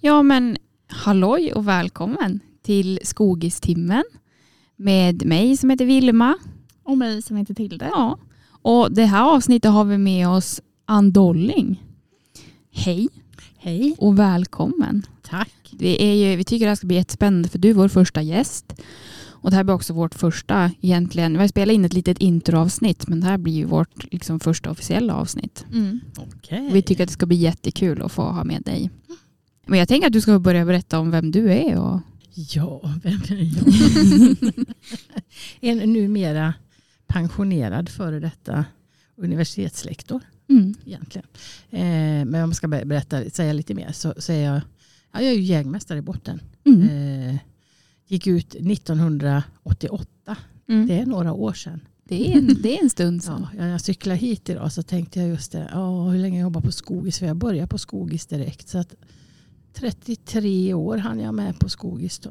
Ja men halloj och välkommen till Skogistimmen med mig som heter Vilma. Och mig som heter Tilde. Ja. Och det här avsnittet har vi med oss Ann Dolling. Hej Hej. och välkommen. Tack. Vi, är ju, vi tycker det här ska bli jättespännande för du är vår första gäst. Och det här blir också vårt första egentligen. Vi har spelat in ett litet introavsnitt men det här blir ju vårt liksom, första officiella avsnitt. Mm. Okej. Vi tycker att det ska bli jättekul att få ha med dig. Men jag tänker att du ska börja berätta om vem du är. Och... Ja, vem är jag? en numera pensionerad före detta universitetslektor Mm. egentligen. Eh, men om jag ska ber- berätta, säga lite mer så, så är jag, ja, jag är jägmästare i botten. Mm. Eh, gick ut 1988. Mm. Det är några år sedan. Det, är en, det är en stund sedan. Ja, jag cyklade hit idag så tänkte jag just det. Ja, hur länge jag jobbar på Skogis? För jag började på Skogis direkt. Så att 33 år hann jag med på Skogis då.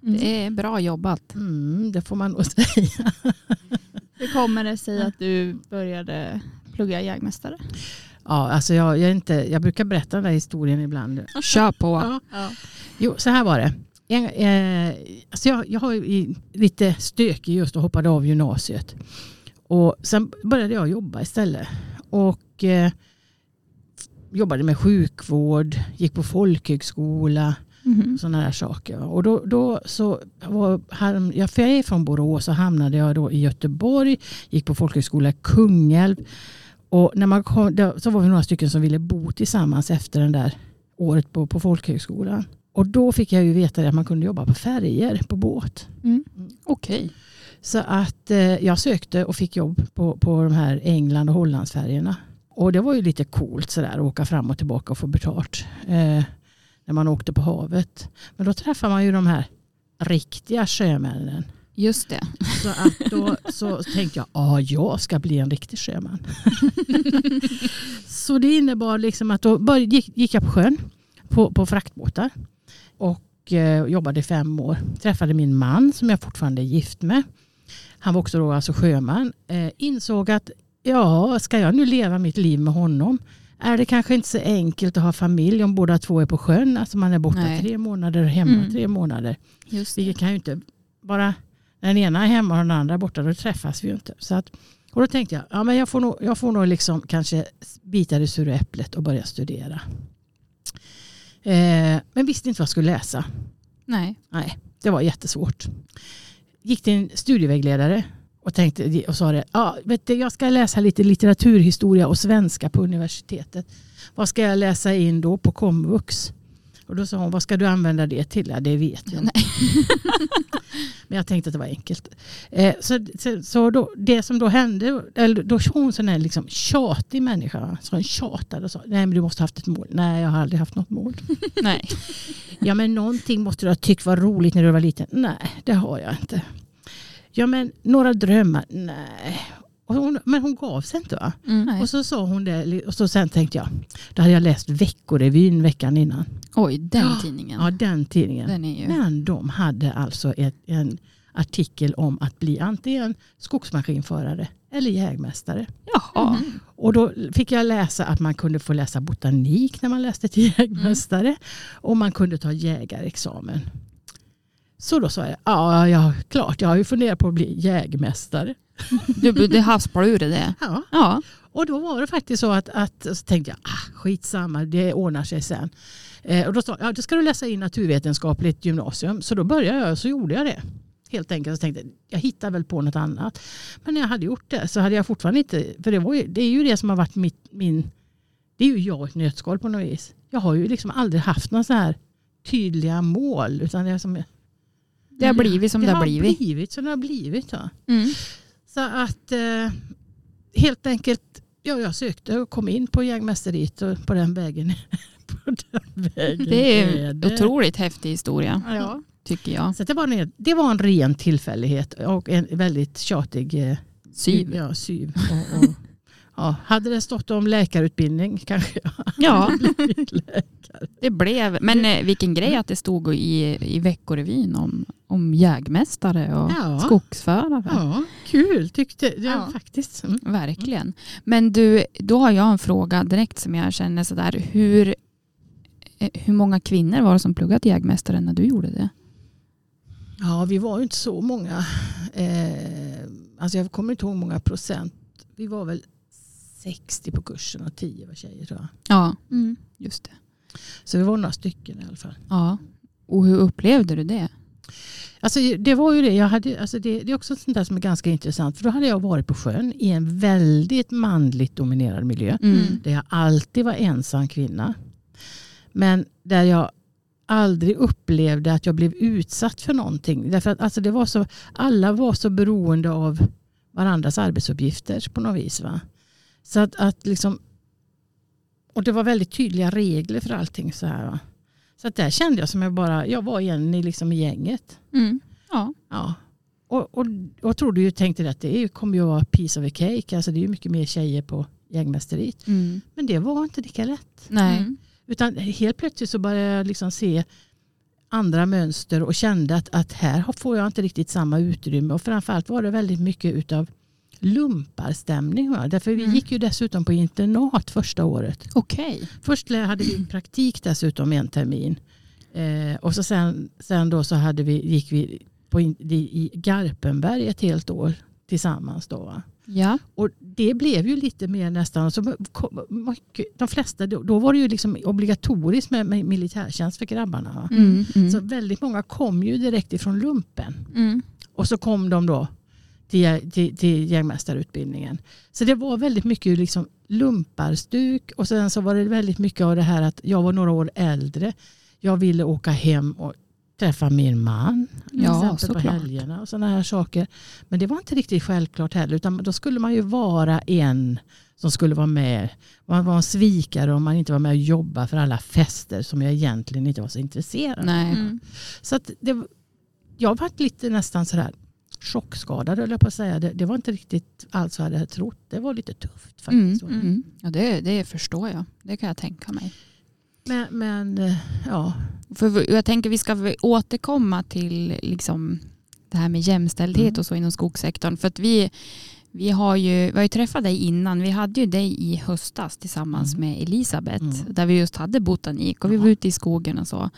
Det är bra jobbat. Mm, det får man nog säga. Hur kommer det sig att du började plugga jägmästare? Ja, alltså jag, jag, inte, jag brukar berätta den där historien ibland. Kör på. Ja. Ja. Jo, så här var det. En, eh, alltså jag, jag har ju i- lite stökig just och hoppade av gymnasiet. Och sen började jag jobba istället. Och eh, jobbade med sjukvård, gick på folkhögskola, Mhm. sådana där saker. Och då, då så var, här, jag, är från Borås så hamnade jag då i Göteborg, gick på folkhögskola i Kungälv. Och när man kom, så var vi några stycken som ville bo tillsammans efter den där året på, på folkhögskolan. Och då fick jag ju veta det att man kunde jobba på färger på båt. Mm. Okej. Så att eh, jag sökte och fick jobb på, på de här England och Hollandsfärgerna. Och det var ju lite coolt sådär att åka fram och tillbaka och få betalt. Eh, när man åkte på havet. Men då träffar man ju de här riktiga sjömännen. Just det. Så, att då, så tänkte jag, ja jag ska bli en riktig sjöman. så det innebar liksom att då började, gick, gick jag på sjön på, på fraktbåtar. Och eh, jobbade i fem år. Träffade min man som jag fortfarande är gift med. Han var också då alltså sjöman. Eh, insåg att ja, ska jag nu leva mitt liv med honom? Är det kanske inte så enkelt att ha familj om båda två är på sjön? Alltså man är borta Nej. tre månader och hemma Mm. tre månader. Just Vi kan ju inte bara när den ena är hemma och den andra är borta, då träffas vi ju inte. Så att, och då tänkte jag, ja, men jag får nog, jag får nog liksom kanske bita det sura äpplet och börja studera. Eh, men visste inte vad jag skulle läsa. Nej. Nej, det var jättesvårt. Gick till en studievägledare och, tänkte, och sa det, ja, vet du, jag ska läsa lite litteraturhistoria och svenska på universitetet. Vad ska jag läsa in då på komvux? Och då sa hon, vad ska du använda det till? Ja, det vet jag inte. Men jag tänkte att det var enkelt. Eh, så så, så då, det som då hände, eller då hon sån här liksom tjatig människa. Så hon tjatade och sa, nej men du måste ha haft ett mål. Nej, jag har aldrig haft något mål. Nej. Ja men någonting måste du ha tyckt var roligt när du var liten. Nej, det har jag inte. Ja men några drömmar. Nej. Och hon, men hon gav sig inte va? Mm. Och så sa hon det och så sen tänkte jag, då hade jag läst Veckorevyn veckan innan. Oj, den tidningen. Ja den tidningen. Den är ju... Men de hade alltså ett, en artikel om att bli antingen skogsmaskinförare eller jägmästare. Jaha. Mhm. Och då fick jag läsa att man kunde få läsa botanik när man läste till jägmästare. Och man kunde ta jägarexamen. Så då sa jag, ja, ja klart, jag har ju funderat på att bli jägmästare. Du, det havspar ur det. Ja. Ja. Och då var det faktiskt så att, att så tänkte jag, ah, skitsamma, det ordnar sig sen. Eh, och då sa ja, då ska du läsa in naturvetenskapligt gymnasium. Så då började jag och så gjorde jag det. Helt enkelt. Så tänkte jag, jag hittar väl på något annat. Men när jag hade gjort det så hade jag fortfarande inte, för det, var ju, det är ju det som har varit mitt, min, det är ju jag ett nötskal på något vis. Jag har ju liksom aldrig haft några så här tydliga mål. Utan det, är som, Det har blivit som det, har blivit. blivit som det har blivit. Ja. Mm. Så att eh, helt enkelt, ja, jag sökte och kom in på jägmästeriet och på den vägen. på den vägen Det är en det. otroligt häftig historia, Ja. tycker jag. Så det, var en, det var en ren tillfällighet och en väldigt tjatig eh, Syv. Ja, syv. Och, och, ja, hade det stått om läkarutbildning kanske jag Ja, blivit läkare. det blev. Men eh, vilken grej att det stod i, i Veckorevyn om, om jägmästare och Ja. skogsförare. Ja, kul tyckte jag Ja. faktiskt. Mm. Verkligen. Men du, då har jag en fråga direkt som jag känner sådär. Hur, eh, hur många kvinnor var det som pluggade till jägmästare när du gjorde det? Ja, vi var ju inte så många. Eh, alltså jag kommer inte ihåg många procent. Vi var väl 60 på kursen och 10 var tjejer tror jag. Ja, Mm. just det. Så vi var några stycken i alla fall. Ja. Och hur upplevde du det? Alltså det var ju det. Jag hade, alltså det, det är också sånt där som är ganska intressant. För då hade jag varit på sjön i en väldigt manligt dominerad miljö. Mm. Där jag alltid var ensam kvinna. Men där jag aldrig upplevde att jag blev utsatt för någonting. Därför att alltså det var så, alla var så beroende av varandras arbetsuppgifter på något vis. Va? Så att, att liksom, och det var väldigt tydliga regler för allting. Så här, va? Så att där kände jag som jag bara, jag var en i, liksom, i gänget. Mm. Ja. Ja. Och, och, och trodde ju, tänkte att det är- kommer ju att vara piece of a cake. Alltså det är ju mycket mer tjejer på jägmästeriet. Mm. Men det var inte lika lätt. Nej. Mm. Utan helt plötsligt så började jag liksom se andra mönster och kände att, att här får jag inte riktigt samma utrymme. Och framförallt var det väldigt mycket utav lumparstämning. Va? Därför vi Mm. gick ju dessutom på internat första året. Okej. Först hade vi praktik dessutom en termin. Eh, och så sen, sen då så hade vi, gick vi på in, i Garpenberg ett helt år tillsammans. Då, va? Ja. Och det blev ju lite mer nästan, så mycket- de flesta, då, var det ju liksom obligatoriskt med, med militärtjänst för grabbarna. Mm. Mm. Så väldigt många kom ju direkt ifrån lumpen. Mm. Och så kom de då till, till, till jägmästarutbildningen. Så det var väldigt mycket liksom lumparstuk och sen så var det väldigt mycket av det här att jag var några år äldre. Jag ville åka hem och träffa min man. Ja, på helgerna och sådana här saker. Men det var inte riktigt självklart heller. Utan då skulle man ju vara en som skulle vara med. Man var en svikare om man inte var med och jobba för alla fester som jag egentligen inte var så intresserad av. Nej. Mm. Så att det, jag var lite nästan sådär chockskadad höll jag på att säga. Det, det var inte riktigt alls vad jag hade trott. Det var lite tufft Mm. faktiskt. Mm. Ja, det, det förstår jag. Det kan jag tänka mig. Men, men eh, ja. För jag tänker vi ska återkomma till liksom det här med jämställdhet Mm. och så inom skogssektorn. För att vi, vi, har ju, vi har ju träffat dig innan. Vi hade ju dig i höstas tillsammans Mm. med Elisabeth. Mm. Där vi just hade botanik och vi var ute i skogen och så.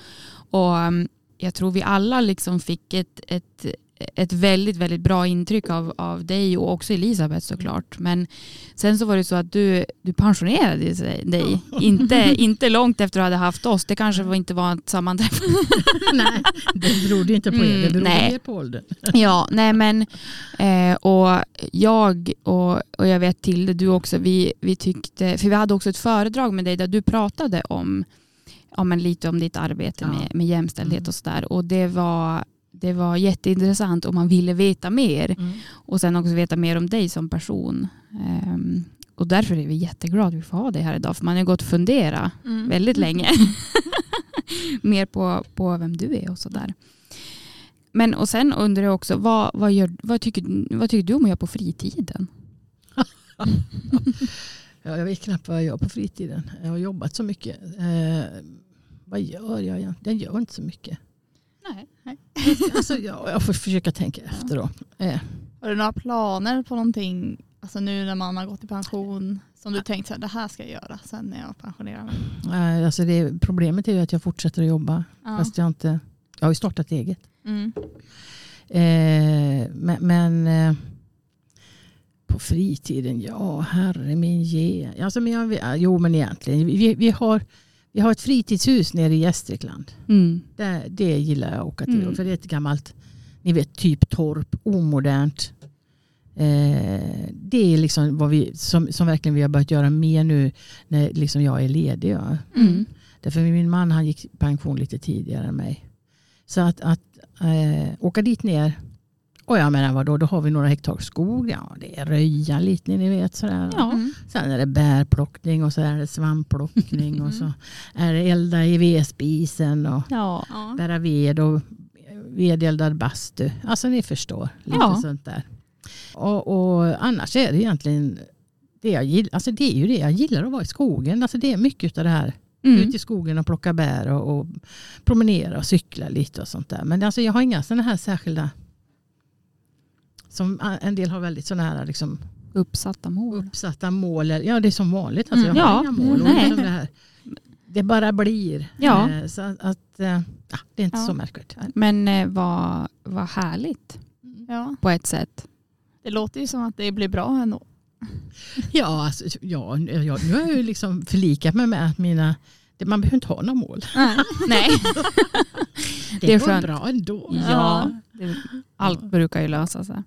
Och um, jag tror vi alla liksom fick ett, ett, ett väldigt, väldigt bra intryck av, av dig och också Elisabeth såklart. Men sen så var det så att du, du pensionerade dig. Inte, inte långt efter att du hade haft oss. Det kanske var, inte var ett sammanträffande. Nej, det berodde inte på er. Det Mm, berodde nej. mer på åldern. Ja, nej men eh, och jag och, och jag vet till det du också, vi, vi tyckte, för vi hade också ett föredrag med dig där du pratade om, ja, men lite om ditt arbete Ja. med, med jämställdhet Mm. och sådär och det var, det var jätteintressant och man ville veta mer och sen också veta mer om dig som person. Ehm, och därför är vi jätteglada att vi får ha dig här idag för man har gått och fundera Mm. väldigt länge. Mer på, på vem du är och sådär. Men och sen undrar jag också, vad, vad, gör, vad, tycker, vad tycker du om att göra på fritiden? Ja, jag vet knappt vad jag gör på fritiden. Jag har jobbat så mycket. Eh, vad gör jag egentligen? Jag gör inte så mycket. Nej. Alltså, jag, jag får försöka tänka efter då. Eh, Har du några planer på någonting, alltså nu när man har gått i pension, som du tänkt här, det här ska jag göra sen när jag pensionerar mig? eh, alltså det, problemet är ju att jag fortsätter att jobba. Ja. Fast jag inte... Jag har ju startat eget. Mm. Eh, men men eh, på fritiden, ja herre min ge. Alltså, men jag, ja, jo men egentligen, vi, vi, har, vi har ett fritidshus nere i Gästrikland. Mm. Det, det gillar jag att åka till. Mm. För det är ett gammalt, ni vet typ torp, omodernt. Eh, det är liksom vad vi, som, som verkligen vi har börjat göra mer nu när liksom jag är ledig. Ja. Mm. Därför min man han gick pension lite tidigare än mig. Så att, att eh, åka dit ner. Och jag menar vadå, då har vi några hektar skog. Ja, det är röja lite ni vet. Sådär. Ja. Mm. Sen är det bärplockning och så är det svampplockning. och så är det elda i vedspisen och. Ja. bära ved och vedeldad bastu. Alltså ni förstår. Lite Ja. sånt där. Och, och annars är det egentligen det jag gillar. Alltså det är ju det jag gillar att vara i skogen. Alltså det är mycket av det här. Mm. Ut i skogen och plocka bär och, och promenera och cykla lite och sånt där. Men alltså jag har inga sådana här särskilda som en del har väldigt sådana här liksom Uppsatta mål. uppsatta mål. Ja det är som vanligt. Alltså jag Mm. har Ja. inga mål. Och Nej. liksom det här. det bara blir. Ja. Eh, Så att, eh, ja, det är inte Ja. så märkvärdigt. Men eh, vad, vad härligt Ja, på ett sätt. det låter ju som att det blir bra ändå. Ja, alltså, ja nu har jag ju liksom förlikat mig med att mina det- man behöver inte ha några mål. Nej. Det, Det är går skönt. bra ändå. Ja, det, allt brukar ju lösa sig.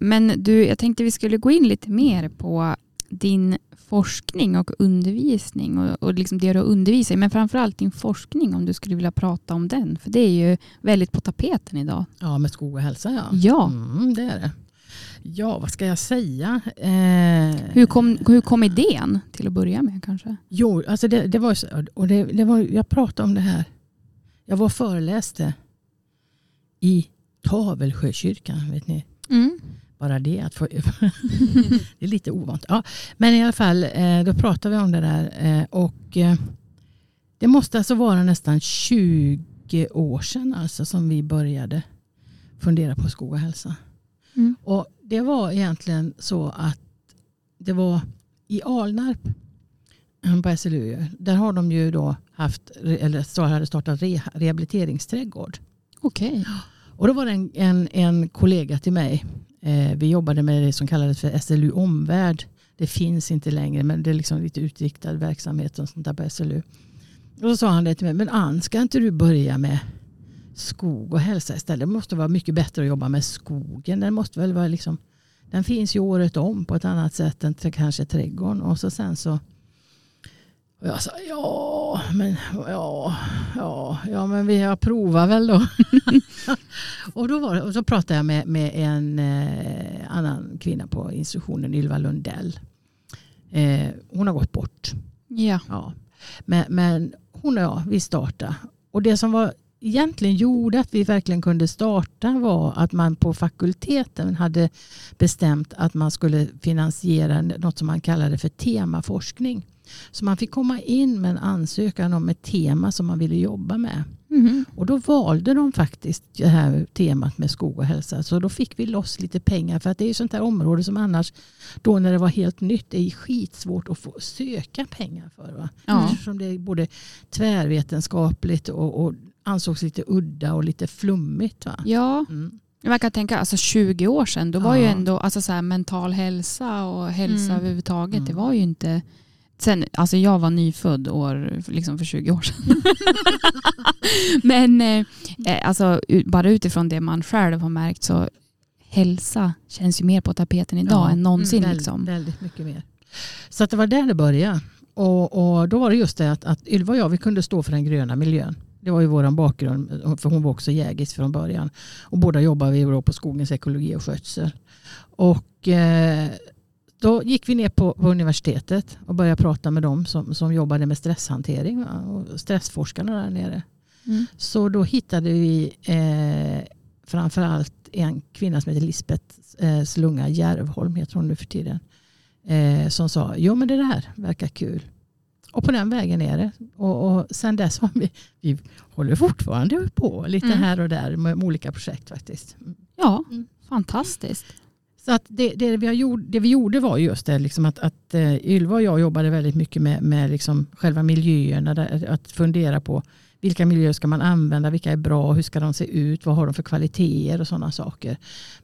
Men du, jag tänkte vi skulle gå in lite mer på din forskning och undervisning och, och liksom det du undervisar i, men framförallt din forskning om du skulle vilja prata om den. För det är ju väldigt på tapeten idag. Ja, med skog och hälsa ja. Ja. Mm, det är det. Ja, vad ska jag säga? Eh, Hur kom, hur kom idén till att börja med kanske? Jo, alltså det, det var och det, det var, jag pratade om det här. Jag var föreläste i Tavelsjökyrkan, vet ni. Mm. Bara det att få, det är lite ovant. Ja, men i alla fall, eh, då pratade vi om det där. eh, Och eh, det måste alltså vara nästan 20 år sedan alltså som vi började fundera på skog och hälsa. Mm. Och det var egentligen så att det var i Alnarp på SLU. Där har de ju då haft, eller hade startat re, rehabiliteringsträdgård. Okej. Och då var det en, en, en kollega till mig. Eh, vi jobbade med det som kallades för SLU Omvärld. Det finns inte längre men det är liksom lite utriktad verksamhet och sånt där på SLU. Och så sa han det till mig. Men Ann, ska inte du börja med skog och hälsa istället? Det måste vara mycket bättre att jobba med skogen. Den måste väl vara liksom den finns ju året om på ett annat sätt än kanske trädgården. Och så sen så och jag sa ja, men ja, ja, ja, men vi har provat väl då. och, då var och så pratade jag med, med en eh, annan kvinna på institutionen, Ylva Lundell. Eh, hon har gått bort. Ja. Ja. Men, men hon och jag, vi startade. Och det som var egentligen gjorde att vi verkligen kunde starta var att man på fakulteten hade bestämt att man skulle finansiera något som man kallade för temaforskning. Så man fick komma in med en ansökan om ett tema som man ville jobba med. Mhm. Och då valde de faktiskt det här temat med skog och hälsa. Så då fick vi loss lite pengar. För att det är ju sånt här område som annars, då när det var helt nytt, är skitsvårt att få söka pengar för. Va? Ja. Eftersom det är både tvärvetenskapligt och, och ansågs lite udda och lite flummigt. Va? ja, Mm. jag kan tänka alltså 20 år sedan, då var ju Ja. ändå alltså så här, mental hälsa och hälsa Mm. överhuvudtaget, Mm. det var ju inte Sen, alltså jag var nyfödd år liksom för 20 år sedan. Men eh, eh, alltså, bara utifrån det man själv har märkt så hälsa känns ju mer på tapeten idag Ja, än någonsin. Väl- liksom. Väldigt mycket mer. Så att det var där det började. Och, och då var det just det att, att Ylva och jag vi kunde stå för den gröna miljön. Det var ju vår bakgrund, för hon var också jägis från början. Och båda jobbade vi då på skogens ekologi och skötsel. Och eh, då gick vi ner på, på universitetet och började prata med dem som, som jobbade med stresshantering och stressforskarna där nere. Mm. Så då hittade vi eh, framförallt en kvinna som heter Lisbeth eh, Slunga Järvholm, heter hon nu för tiden. Eh, som sa, jo men det där verkar kul. Och på den vägen är det. Och, och sen dess har vi, vi håller fortfarande på lite Mm. här och där med, med olika projekt faktiskt. Ja, Mm. fantastiskt. Så att det, det, vi har gjort, det vi gjorde var just det liksom att, att eh, Ylva och jag jobbade väldigt mycket med, med liksom själva miljöerna. Att fundera på vilka miljöer ska man använda, vilka är bra, hur ska de se ut, vad har de för kvaliteter och sådana saker.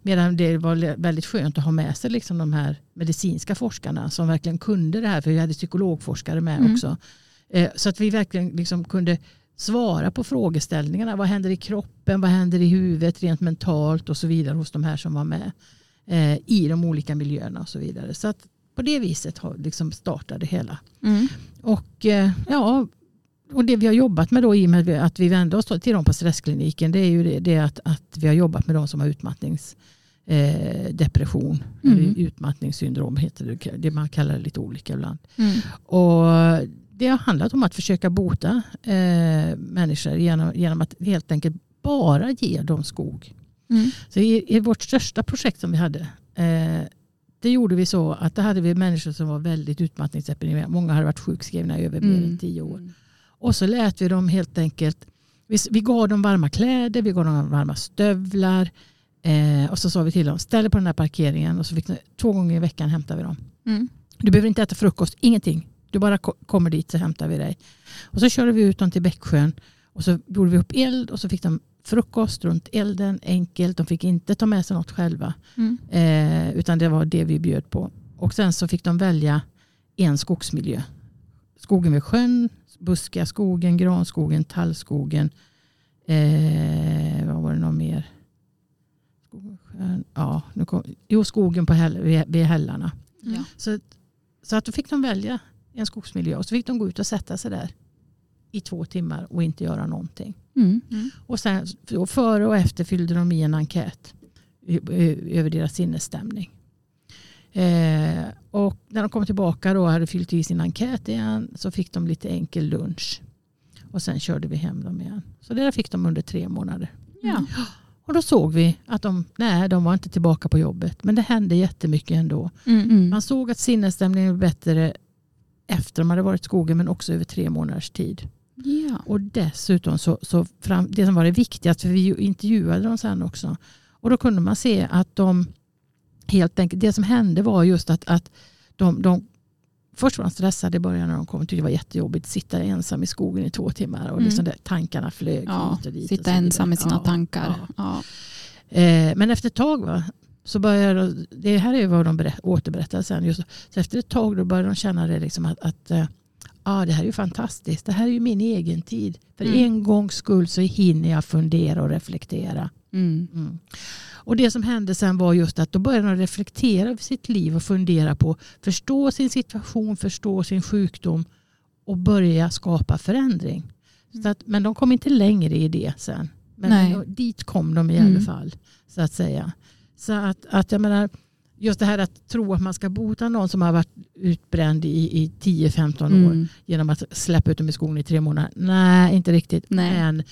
Medan det var väldigt skönt att ha med sig liksom de här medicinska forskarna som verkligen kunde det här, för vi hade psykologforskare med Mm. också. Eh, så att vi verkligen liksom kunde svara på frågeställningarna. Vad händer i kroppen, vad händer i huvudet rent mentalt och så vidare hos de här som var med eh, i de olika miljöerna och så vidare. Så att på det viset liksom startade det hela. Mm. Och eh, ja, och det vi har jobbat med då i och med att vi vände oss till dem på stresskliniken det är ju det, det att, att vi har jobbat med de som har utmattnings eh, Mm. utmattningssyndrom heter det. det. Man kallar det lite olika ibland. Mm. Och det har handlat om att försöka bota eh, människor genom, genom att helt enkelt bara ge dem skog. Mm. Så i, i vårt största projekt som vi hade, eh, det gjorde vi så att då hade vi människor som var väldigt utmattningsdeprimerade. Många hade varit sjukskrivna i över mer än tio år. Och så lät vi dem helt enkelt, vi, vi gav dem varma kläder, vi gav dem varma stövlar. Eh, och så sa vi till dem, ställ på den här parkeringen och så fick två gånger i veckan hämtar vi dem. Mm. Du behöver inte äta frukost, ingenting. Du bara ko- kommer dit så hämtar vi dig. Och så körde vi ut dem till Bäcksjön och så gjorde vi upp eld och så fick de frukost runt elden enkelt. De fick inte ta med sig något själva. Mm. Eh, utan det var det vi bjöd på. Och sen så fick de välja en skogsmiljö. Skogen vid sjön, buskiga skogen, granskogen, tallskogen. Eh, vad var det något mer? Ja, nu kom, jo, skogen på häll, vid, vid hällarna. Mm. Så, så att då fick de välja en skogsmiljö och så fick de gå ut och sätta sig där i två timmar och inte göra någonting. Mm. Och sen, och före och efter fyllde de i en enkät över deras sinnesstämning. Eh, och när de kom tillbaka och hade fyllt i sin enkät igen så fick de lite enkel lunch. Och sen körde vi hem dem igen. Så det där fick de under tre månader. Ja. Och då såg vi att de, nej, de var inte tillbaka på jobbet. Men det hände jättemycket ändå. Mm. Mm. Man såg att sinnesstämningen blev bättre efter de hade varit i skogen men också över tre månaders tid. Ja. Och dessutom så, så fram, det som var det viktigaste, för vi ju intervjuade dem sen också. Och då kunde man se att de helt enkelt, det som hände var just att, att de, de Först var de stressade i början när de kom. Tyckte det var jättejobbigt att sitta ensam i skogen i två timmar. Och Mm. liksom där, tankarna flög Ja, hit och dit. och sitta vidare. ensam med sina Ja, tankar. ja. Eh, men efter ett tag va, så började de- det här är vad de berätt, återberättade sen. Just, så efter ett tag då började de känna det liksom att, att ah, det här är ju fantastiskt. Det här är ju min egen tid. För Mm. en gångs skull så hinner jag fundera och reflektera. Mm. Mm. Och det som hände sen var just att då började de reflektera över sitt liv och fundera på förstå sin situation, förstå sin sjukdom och börja skapa förändring. Så att, men de kom inte längre i det sen. Men Nej. dit kom de i Mm. alla fall. Så att säga. Så att, att jag menar, just det här att tro att man ska bota någon som har varit utbränd i, i 10-15 år Mm. genom att släppa ut dem i skogen i tre månader. Nej, inte riktigt. Nej. Men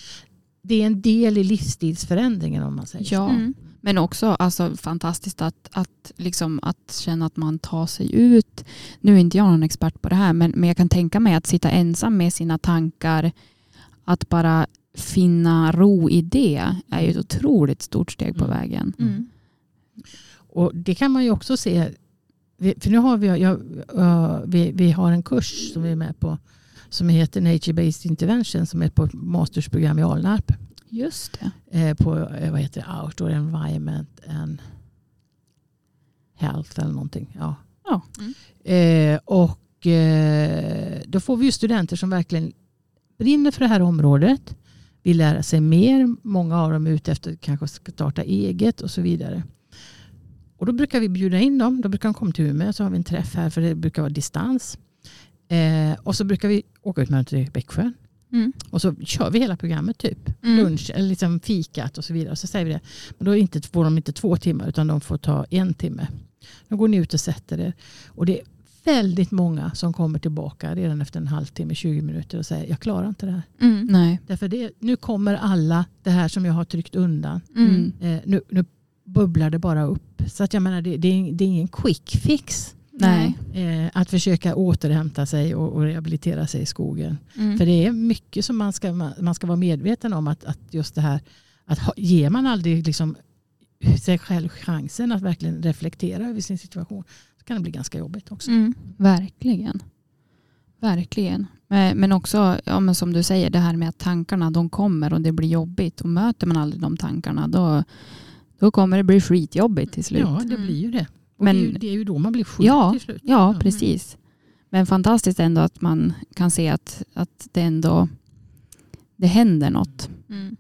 det är en del i livsstilsförändringen om man säger så. Ja. Mm. Men också alltså, fantastiskt att, att, liksom, att känna att man tar sig ut. Nu är inte jag någon expert på det här men, men jag kan tänka mig att sitta ensam med sina tankar. Att bara finna ro i det är ju ett otroligt stort steg på Mm. vägen. Mm. Och det kan man ju också se. Vi- För nu har vi, jag, uh, vi, vi har en kurs som vi är med på som heter Nature Based Intervention som är på ett mastersprogram i Alnarp. Just det. Eh, på eh, vad heter det? Outdoor Environment and Health eller någonting. Ja. Ja. Mm. Och då får vi ju studenter som verkligen brinner för det här området. Vill lära sig mer. Många av dem är ute efter att kanske starta eget och så vidare. Och då brukar vi bjuda in dem. Då brukar de komma till Umeå så har vi en träff här för det brukar vara distans. Eh, och så brukar vi åka ut med dem till Växjö. Mm. Och så kör vi hela programmet typ. Mm. Lunch eller liksom fikat och så vidare. Och så säger vi det. Men då inte, får de inte två timmar utan de får ta en timme. Då går ni ut och sätter er. Och det är väldigt många som kommer tillbaka redan efter en halvtimme, 20 minuter och säger jag klarar inte det här. Mm. Nej. Därför det, nu kommer alla det här som jag har tryckt undan. Mm. Eh, nu, nu bubblar det bara upp. Så att jag menar det, det, är, det är ingen quick fix. Nej. Eh, att försöka återhämta sig och, och rehabilitera sig i skogen. Mm. För det är mycket som man ska, man ska vara medveten om. Att, att just det här, att ha, ger man aldrig liksom sig själv chansen att verkligen reflektera över sin situation så kan det bli ganska jobbigt också. Mm. Verkligen. Verkligen. Men, också ja, men som du säger det här med att tankarna de kommer och det blir jobbigt. Och möter man aldrig de tankarna då, då kommer det bli skitjobbigt till slut. Ja, det blir ju det. Och Men- det, är ju, det är ju då man blir sjuk Ja, till slut. Ja, precis. Men fantastiskt ändå att man kan se att, att det ändå det händer något. Mm.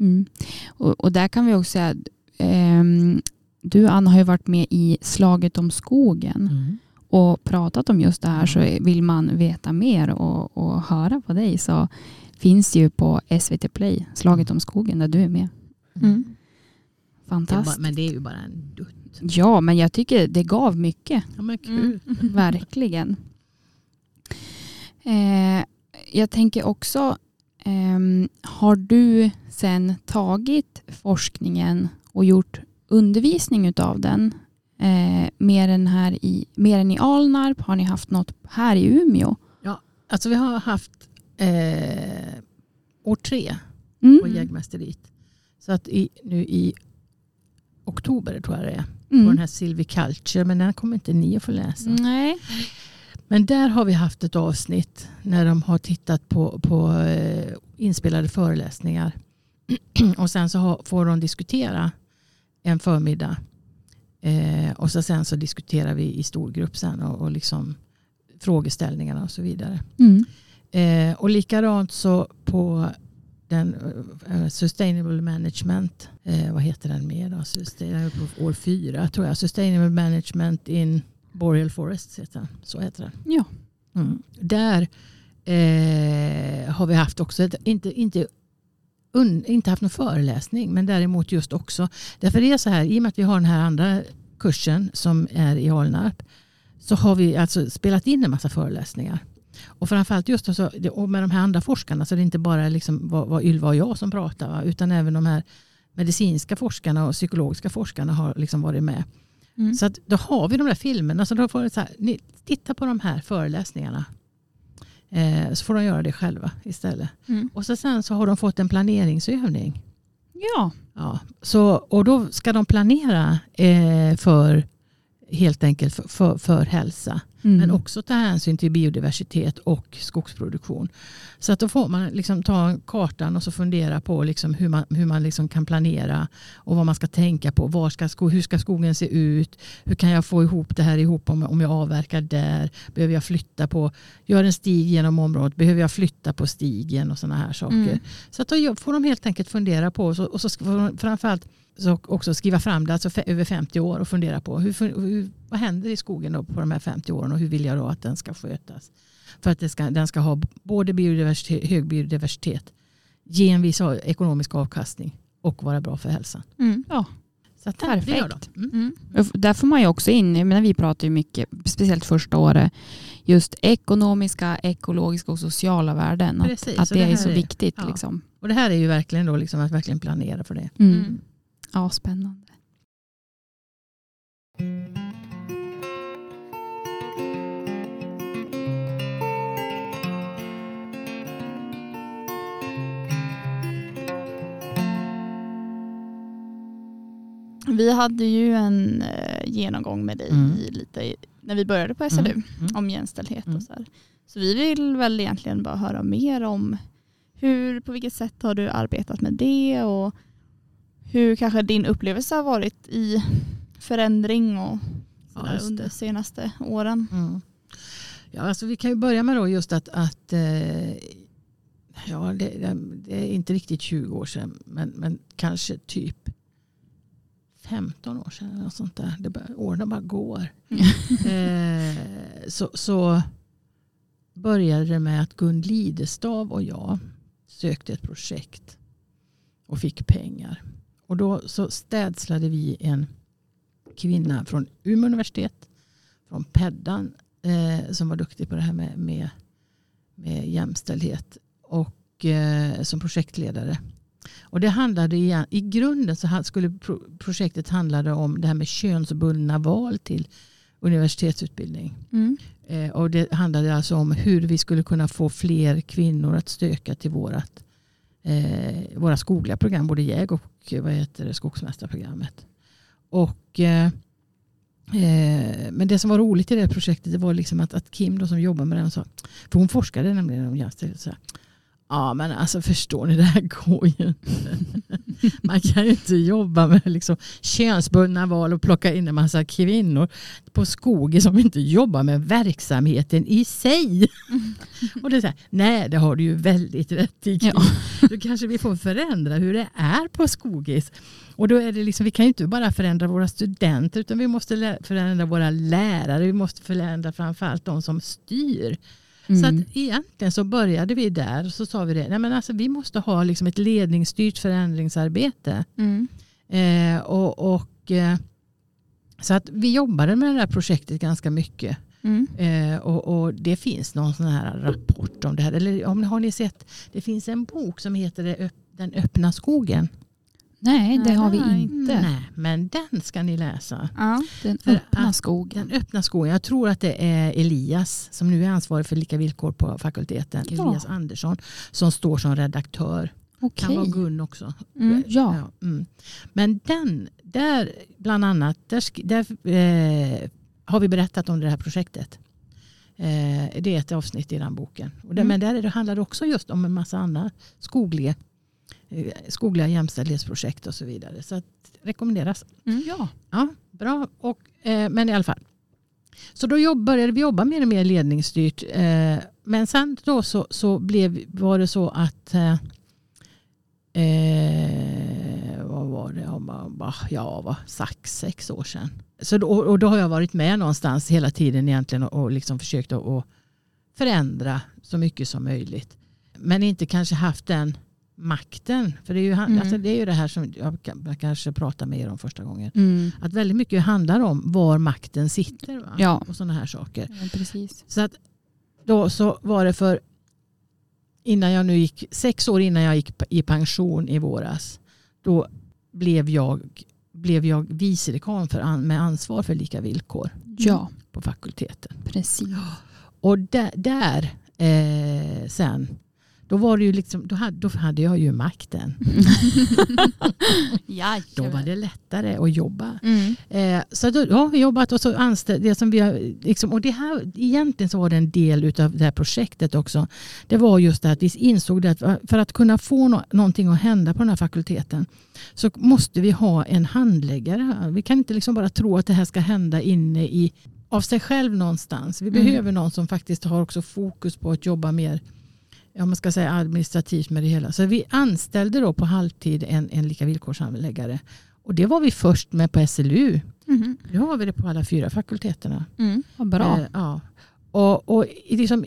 Mm. Och, och där kan vi också säga, ehm, du Anna har ju varit med i Slaget om skogen Mm. och pratat om just det här så Mm. vill man veta mer och, och höra på dig så finns det ju på SVT Play, Slaget om skogen där du är med. Mm. Det Fantastiskt. bara, men det är ju bara en dutt. Ja, men jag tycker det gav mycket. Ja, men kul. Mm. Verkligen. Eh, jag tänker också, ehm, har du sen tagit forskningen och gjort undervisning utav den? Eh, mer, än här i, mer än i Alnarp? Har ni haft något här i Umeå? Alltså vi har haft eh, år tre Mm. på jägmästeriet. Så att i, nu i oktober tror jag det är. På Mm. den här Silviculture. Men den kommer inte ni att få läsa. Nej. Men där har vi haft ett avsnitt när de har tittat på, på eh, inspelade föreläsningar. och sen så har, får de diskutera en förmiddag. Eh, och så sen så diskuterar vi i stor grupp sen och, och liksom frågeställningarna och så vidare. Mm. Eh, och likadant så på den uh, Sustainable Management, eh, vad heter den mer då? Sustain, på år fyra tror jag. Sustainable Management in Boreal Forests heter den. Så heter den. Ja. Mm. Där eh, har vi haft också, ett, inte, inte, un, inte haft någon föreläsning, men däremot just också. Därför det är så här, i och med att vi har den här andra kursen som är i Alnarp, så har vi alltså spelat in en massa föreläsningar. Och framförallt just alltså, med de här andra forskarna så det är inte bara liksom vad, vad Ylva och jag som pratar va? utan även de här medicinska forskarna och psykologiska forskarna har liksom varit med. Mm. Så att då har vi de där filmerna. Så då får det så här, ni, titta på de här föreläsningarna. Eh, så får de göra det själva istället. Mm. Och så sen så har de fått en planeringsövning. Ja. Ja, så, och då ska de planera eh, för helt enkelt för, för, för hälsa. Mm. Men också ta hänsyn till biodiversitet och skogsproduktion. Så att då får man liksom ta kartan och så fundera på liksom hur man, hur man liksom kan planera och vad man ska tänka på. Var ska hur ska skogen se ut? Hur kan jag få ihop det här ihop om, om jag avverkar där? Behöver jag flytta på, gör en stig genom området, behöver jag flytta på stigen och sådana här saker. Mm. Så att då får de helt enkelt fundera på och så, och så framförallt så också skriva fram det, alltså över 50 år och fundera på hur, hur, vad händer i skogen då på de här 50 åren och hur vill jag då att den ska skötas. För att det ska, den ska ha både biodiversitet, hög biodiversitet, ge en viss ekonomisk avkastning och vara bra för hälsan. Mm. Ja. Så att det- det gör Perfekt. Mm. Mm. Där får man ju också in, jag menar, vi pratar ju mycket, speciellt första året, just ekonomiska, ekologiska och sociala värden. Att, Precis, att så det, det är så är- viktigt. ja. Liksom. Och det här är ju verkligen då liksom att verkligen planera för det. Mm. Mm. Ja, spännande. Vi hade ju en eh, genomgång med dig Mm. lite när vi började på SLU Mm. Mm. om jämställdhet Mm. och så här. Så vi vill väl egentligen bara höra mer om hur, på vilket sätt har du arbetat med det och hur kanske din upplevelse har varit i förändring och Ja, under de senaste åren. Mm. Ja, alltså vi kan ju börja med då just att, att eh, ja, det, det- är inte riktigt 20 år sedan men, men kanske typ 15 år sedan. Något sånt där. Det bara, åren bara går. eh, så, så började det med att Gun Lidestav och jag sökte ett projekt och fick pengar. Och då så städslade vi en kvinna från Umeå universitet, från Peddan eh, som var duktig på det här med, med, med jämställdhet och eh, som projektledare. Och det handlade igen, I grunden så skulle pro, projektet handlade om det här med könsbundna val till universitetsutbildning. Mm. Eh, och det handlade alltså om hur vi skulle kunna få fler kvinnor att söka till vårat, eh, våra skogliga program, både jäg och eh, vad heter det, skogsmästarprogrammet. Och, eh, eh, men det som var roligt i det projektet det var liksom att, att Kim då, som jobbar med den sa, för hon forskade nämligen om jämställdhet, så här, Ja men alltså förstår ni, det här går ju inte. Man kan ju inte jobba med liksom könsbundna val och plocka in en massa kvinnor på skogen som inte jobbar med verksamheten i sig. Och det är här, nej det har du ju väldigt rätt i. Ja. Då kanske vi får förändra hur det är på skogis. Och då är det liksom, vi kan ju inte bara förändra våra studenter utan vi måste förändra våra lärare. Vi måste förändra framförallt de som styr. Så Mm. att egentligen så började vi där och så sa vi det. Nej men alltså, vi måste ha liksom ett ledningsstyrt förändringsarbete. Mm. Eh, och, och, eh, så att vi jobbade med det här projektet ganska mycket. Mm. Eh, och, och det finns någon sån här rapport om det här. Eller om, har ni sett? Det finns en bok som heter Den öppna skogen. Nej, det har vi inte. Nej, men den ska ni läsa. Ja. Den öppna skogen. Den öppna skogen. Jag tror att det är Elias som nu är ansvarig för lika villkor på fakulteten. Ja. Elias Andersson som står som redaktör. Okej. Kan vara Gun också. Mm. Ja. mm. Men den, där bland annat, där, där eh, har vi berättat om det här projektet. Eh, det är ett avsnitt i den boken. Och det, Mm. Men där är det handlar det också just om en massa andra skogliga, eh, skogliga jämställdhetsprojekt och så vidare. Så rekommenderas. Mm, ja. Ja, bra. Och, eh, men i alla fall. Så då jobb, började vi jobba mer och mer ledningsstyrt. Eh, men sen då så, så blev, var det så att eh, eh, vad var det? Ja, vad sex, sex år sedan. Så då, och då har jag varit med någonstans hela tiden egentligen och, och liksom försökt att, att förändra så mycket som möjligt. Men inte kanske haft den makten. För det är ju, Mm. alltså det, är ju det här som jag, kan- jag kanske pratar mer om första gången. Mm. Att väldigt mycket handlar om var makten sitter. Va? Ja. Och sådana här saker. ja, precis. Så att då så var det för innan jag nu gick, sex år innan jag gick i pension i våras. Då blev jag, blev jag vice dekan för med ansvar för lika villkor Ja, på fakulteten. precis. Och där, där eh, sen, då, var det ju liksom, då, hade, då hade jag ju makten. ja, Då var det lättare att jobba. Mm. Eh, så då, vi jobbat och så anställt det som vi har, liksom, och det här, egentligen så var det en del av det här projektet också. Det var just det att vi insåg det att för att kunna få no, någonting att hända på den här fakulteten så måste vi ha en handläggare. Vi kan inte liksom bara tro att det här ska hända inne i av sig själv någonstans. Vi Mm. behöver någon som faktiskt har också fokus på att jobba mer ja, man ska säga administrativt med det hela. Så vi anställde då på halvtid en, en lika villkorshandläggare. Och det var vi först med på SLU. Mm. Nu har vi det på alla fyra fakulteterna. Mm. Vad bra. Eh, ja. Och, och liksom,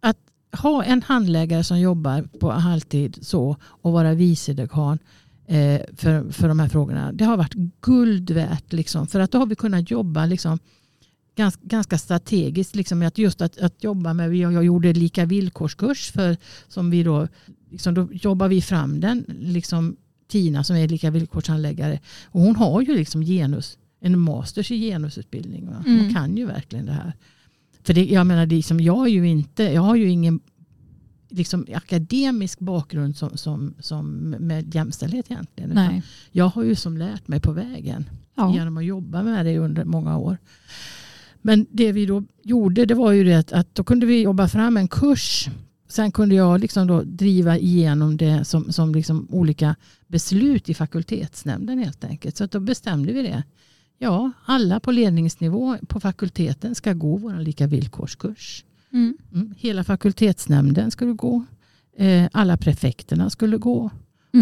att ha en handläggare som jobbar på halvtid så och vara vice dekan eh, för, för de här frågorna. Det har varit guld värt. Liksom, för att då har vi kunnat jobba liksom, ganska, ganska strategiskt. Liksom, att just att, att jobba med, jag, jag gjorde lika villkorskurs för som vi då, liksom, då jobbar vi fram den. Liksom, Tina som är lika villkorshandläggare. Och hon har ju liksom genus, en masters i genusutbildning. Va? Hon Mm. kan ju verkligen det här. För det, jag menar, det är som, jag, är ju inte, jag har ju ingen liksom, akademisk bakgrund som, som, som med jämställdhet egentligen. Nej. Jag har ju som lärt mig på vägen Ja. genom att jobba med det under många år. Men det vi då gjorde det var ju det att, då kunde vi jobba fram en kurs. Sen kunde jag liksom då driva igenom det som, som liksom olika beslut i fakultetsnämnden helt enkelt. Så att då bestämde vi det. Ja, alla på ledningsnivå på fakulteten ska gå vår lika villkorskurs. Mm. Mm. Hela fakultetsnämnden skulle gå. Eh, alla prefekterna skulle gå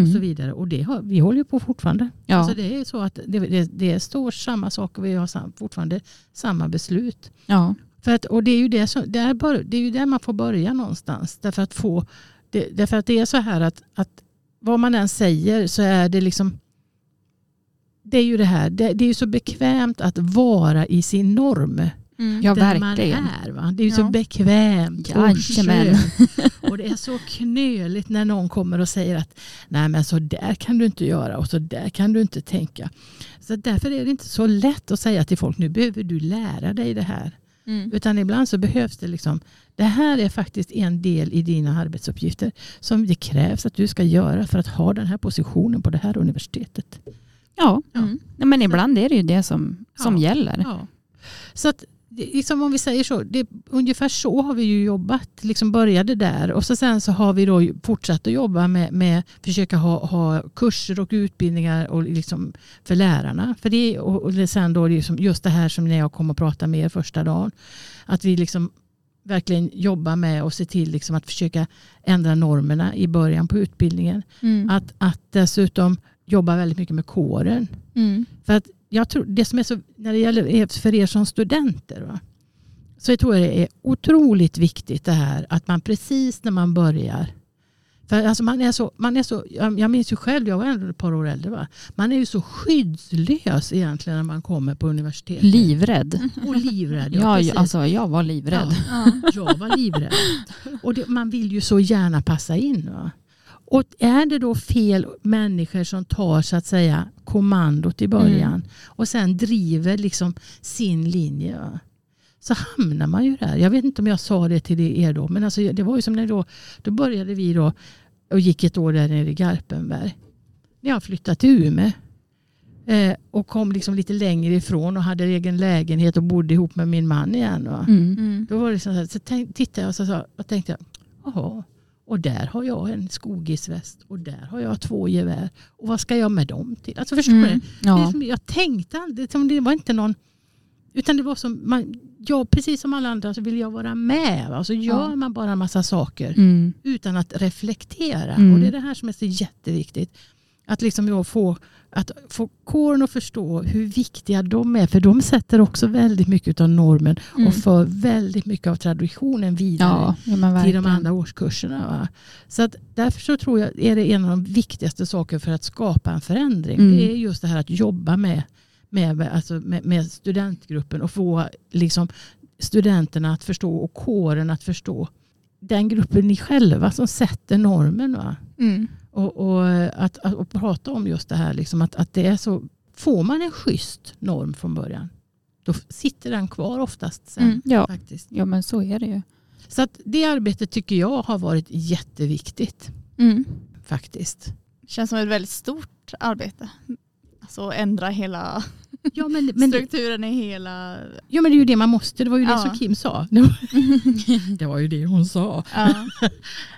och så Mm. vidare. Och det har, vi håller ju på fortfarande. Ja. Alltså det är så att det, det, det står samma sak och vi har sam, fortfarande samma beslut. ja. För att, och det är, ju det, som, där bör, det är ju där man får börja någonstans. Därför att, få, det, därför att det är så här att, att vad man än säger så är det liksom det är ju det här, det, det är ju så bekvämt att vara i sin norm. Mm. Ja, där verkligen. man är. Va? Det är ju så Ja. bekvämt och skönt. Och det är så knöligt när någon kommer och säger att nej men så där kan du inte göra och så där kan du inte tänka. Så därför är det inte så lätt att säga till folk nu behöver du lära dig det här. Mm. Utan ibland så behövs det liksom, det här är faktiskt en del i dina arbetsuppgifter som det krävs att du ska göra för att ha den här positionen på det här universitetet. Ja. Mm. Nej, men ibland är det ju det som, som Ja. gäller. Ja. Så att, det, liksom om vi säger så, det, ungefär så har vi ju jobbat. Liksom började där och så sen så har vi då fortsatt att jobba med, med försöka ha, ha kurser och utbildningar och liksom för lärarna. För det, och, och sen då liksom just det här som när jag kom och pratade med er första dagen. Att vi liksom verkligen jobbar med och se till liksom att försöka ändra normerna i början på utbildningen. Mm. Att, att dessutom jobba väldigt mycket med kåren. Mm. För att jag tror det som är så, när det gäller er- för er som studenter, va? så jag tror jag det är otroligt viktigt det här att man precis när man börjar, för alltså man är så, man är så jag minns ju själv, jag var ändå ett par år äldre, va? man är ju så skyddslös egentligen när man kommer på universitetet. Livrädd. Och livrädd. Ja, precis. alltså, jag var livrädd. Ja. Jag var livrädd. Och det, man vill ju så gärna passa in. Va? Och är det då fel människor som tar så att säga kommandot i början Mm. och sen driver liksom sin linje. Så hamnar man ju där. Jag vet inte om jag sa det till er då. Men alltså, det var ju som när då, då började vi då och gick ett år där nere i Garpenberg. När jag flyttade till Umeå. Eh, och kom liksom lite längre ifrån och hade egen lägenhet och bodde ihop med min man igen. Mm. Mm. Då var det så, här, så tänk, tittade jag och så, så och tänkte, jag, jaha, och där har jag en skogisväst och där har jag två gevär. Och vad ska jag med dem till? Alltså förstår Mm. du? Ja. jag tänkte aldrig, det var inte någon, utan det var som, man, jag, precis som alla andra så vill jag vara med. Va? Så gör Ja. man bara en massa saker Mm. utan att reflektera. Mm. Och det är det här som är så jätteviktigt. Att liksom jag får, att få kåren att förstå hur viktiga de är. För de sätter också väldigt mycket av normen Mm. och för väldigt mycket av traditionen vidare Ja, till de andra årskurserna. Va? Så att därför så tror jag är det en av de viktigaste sakerna för att skapa en förändring. Mm. Det är just det här att jobba med, med, alltså med, med studentgruppen och få liksom studenterna att förstå och kåren att förstå. Den gruppen ni själva som sätter normen. Va? Mm. Och, och, att, att och prata om just det här, liksom att, att det är så, får man en schysst norm från början, då sitter den kvar oftast sen. Mm. Ja. Faktiskt. ja, men så är det ju. Så att det arbetet tycker jag har varit jätteviktigt. Mm. faktiskt. Känns som ett väldigt stort arbete. Alltså ändra hela Ja men, men, det, strukturen i hela... ja men det är ju det man måste, det var ju det Ja. som Kim sa. Det var, det var ju det hon sa. Ja.